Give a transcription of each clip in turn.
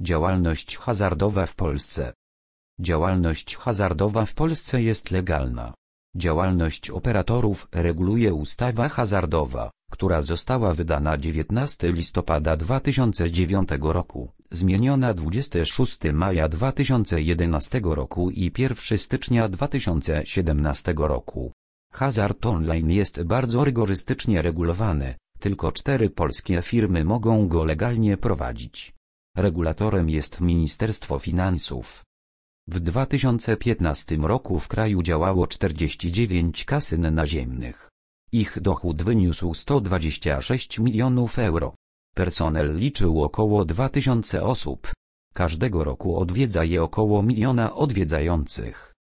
Działalność hazardowa w Polsce. Działalność hazardowa w Polsce jest legalna. Działalność operatorów reguluje ustawa hazardowa, która została wydana 19 listopada 2009 roku, zmieniona 26 maja 2011 roku i 1 stycznia 2017 roku. Hazard online jest bardzo rygorystycznie regulowany, tylko cztery polskie firmy mogą go legalnie prowadzić. Regulatorem jest Ministerstwo Finansów. W 2015 roku w kraju działało 49 kasyn naziemnych. Ich dochód wyniósł 126 milionów euro. Personel liczył około 2000 osób. Każdego roku odwiedza je około miliona odwiedzających.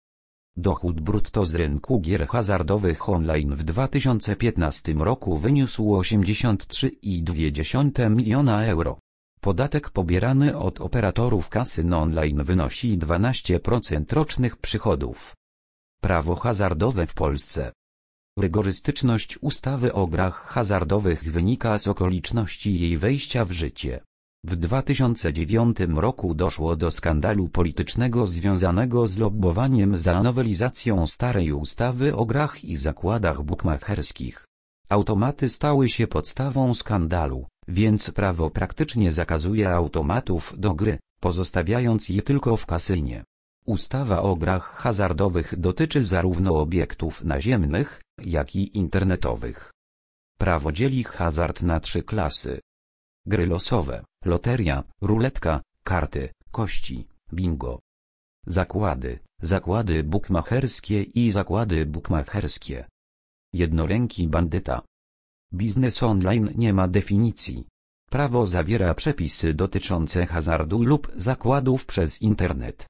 Dochód brutto z rynku gier hazardowych online w 2015 roku wyniósł 83,2 miliona euro. Podatek pobierany od operatorów kasyn online wynosi 12% rocznych przychodów. Prawo hazardowe w Polsce Rygorystyczność ustawy o grach hazardowych wynika z okoliczności jej wejścia w życie. W 2009 roku doszło do skandalu politycznego związanego z lobbowaniem za nowelizacją starej ustawy o grach i zakładach bukmacherskich. Automaty stały się podstawą skandalu, więc prawo praktycznie zakazuje automatów do gry, pozostawiając je tylko w kasynie. Ustawa o grach hazardowych dotyczy zarówno obiektów naziemnych, jak i internetowych. Prawo dzieli hazard na trzy klasy. Gry losowe, loteria, ruletka, karty, kości, bingo. Zakłady, zakłady bukmacherskie i zakłady bukmacherskie. Jednoręki bandyta. Biznes online nie ma definicji. Prawo zawiera przepisy dotyczące hazardu lub zakładów przez internet.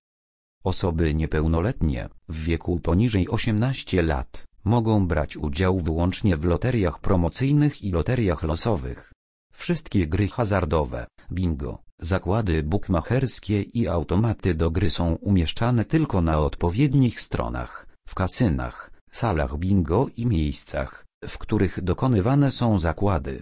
Osoby niepełnoletnie, w wieku poniżej 18 lat, mogą brać udział wyłącznie w loteriach promocyjnych i loteriach losowych. Wszystkie gry hazardowe, bingo, zakłady bukmacherskie i automaty do gry są umieszczane tylko na odpowiednich stronach, w kasynach, salach bingo i miejscach, w których dokonywane są zakłady.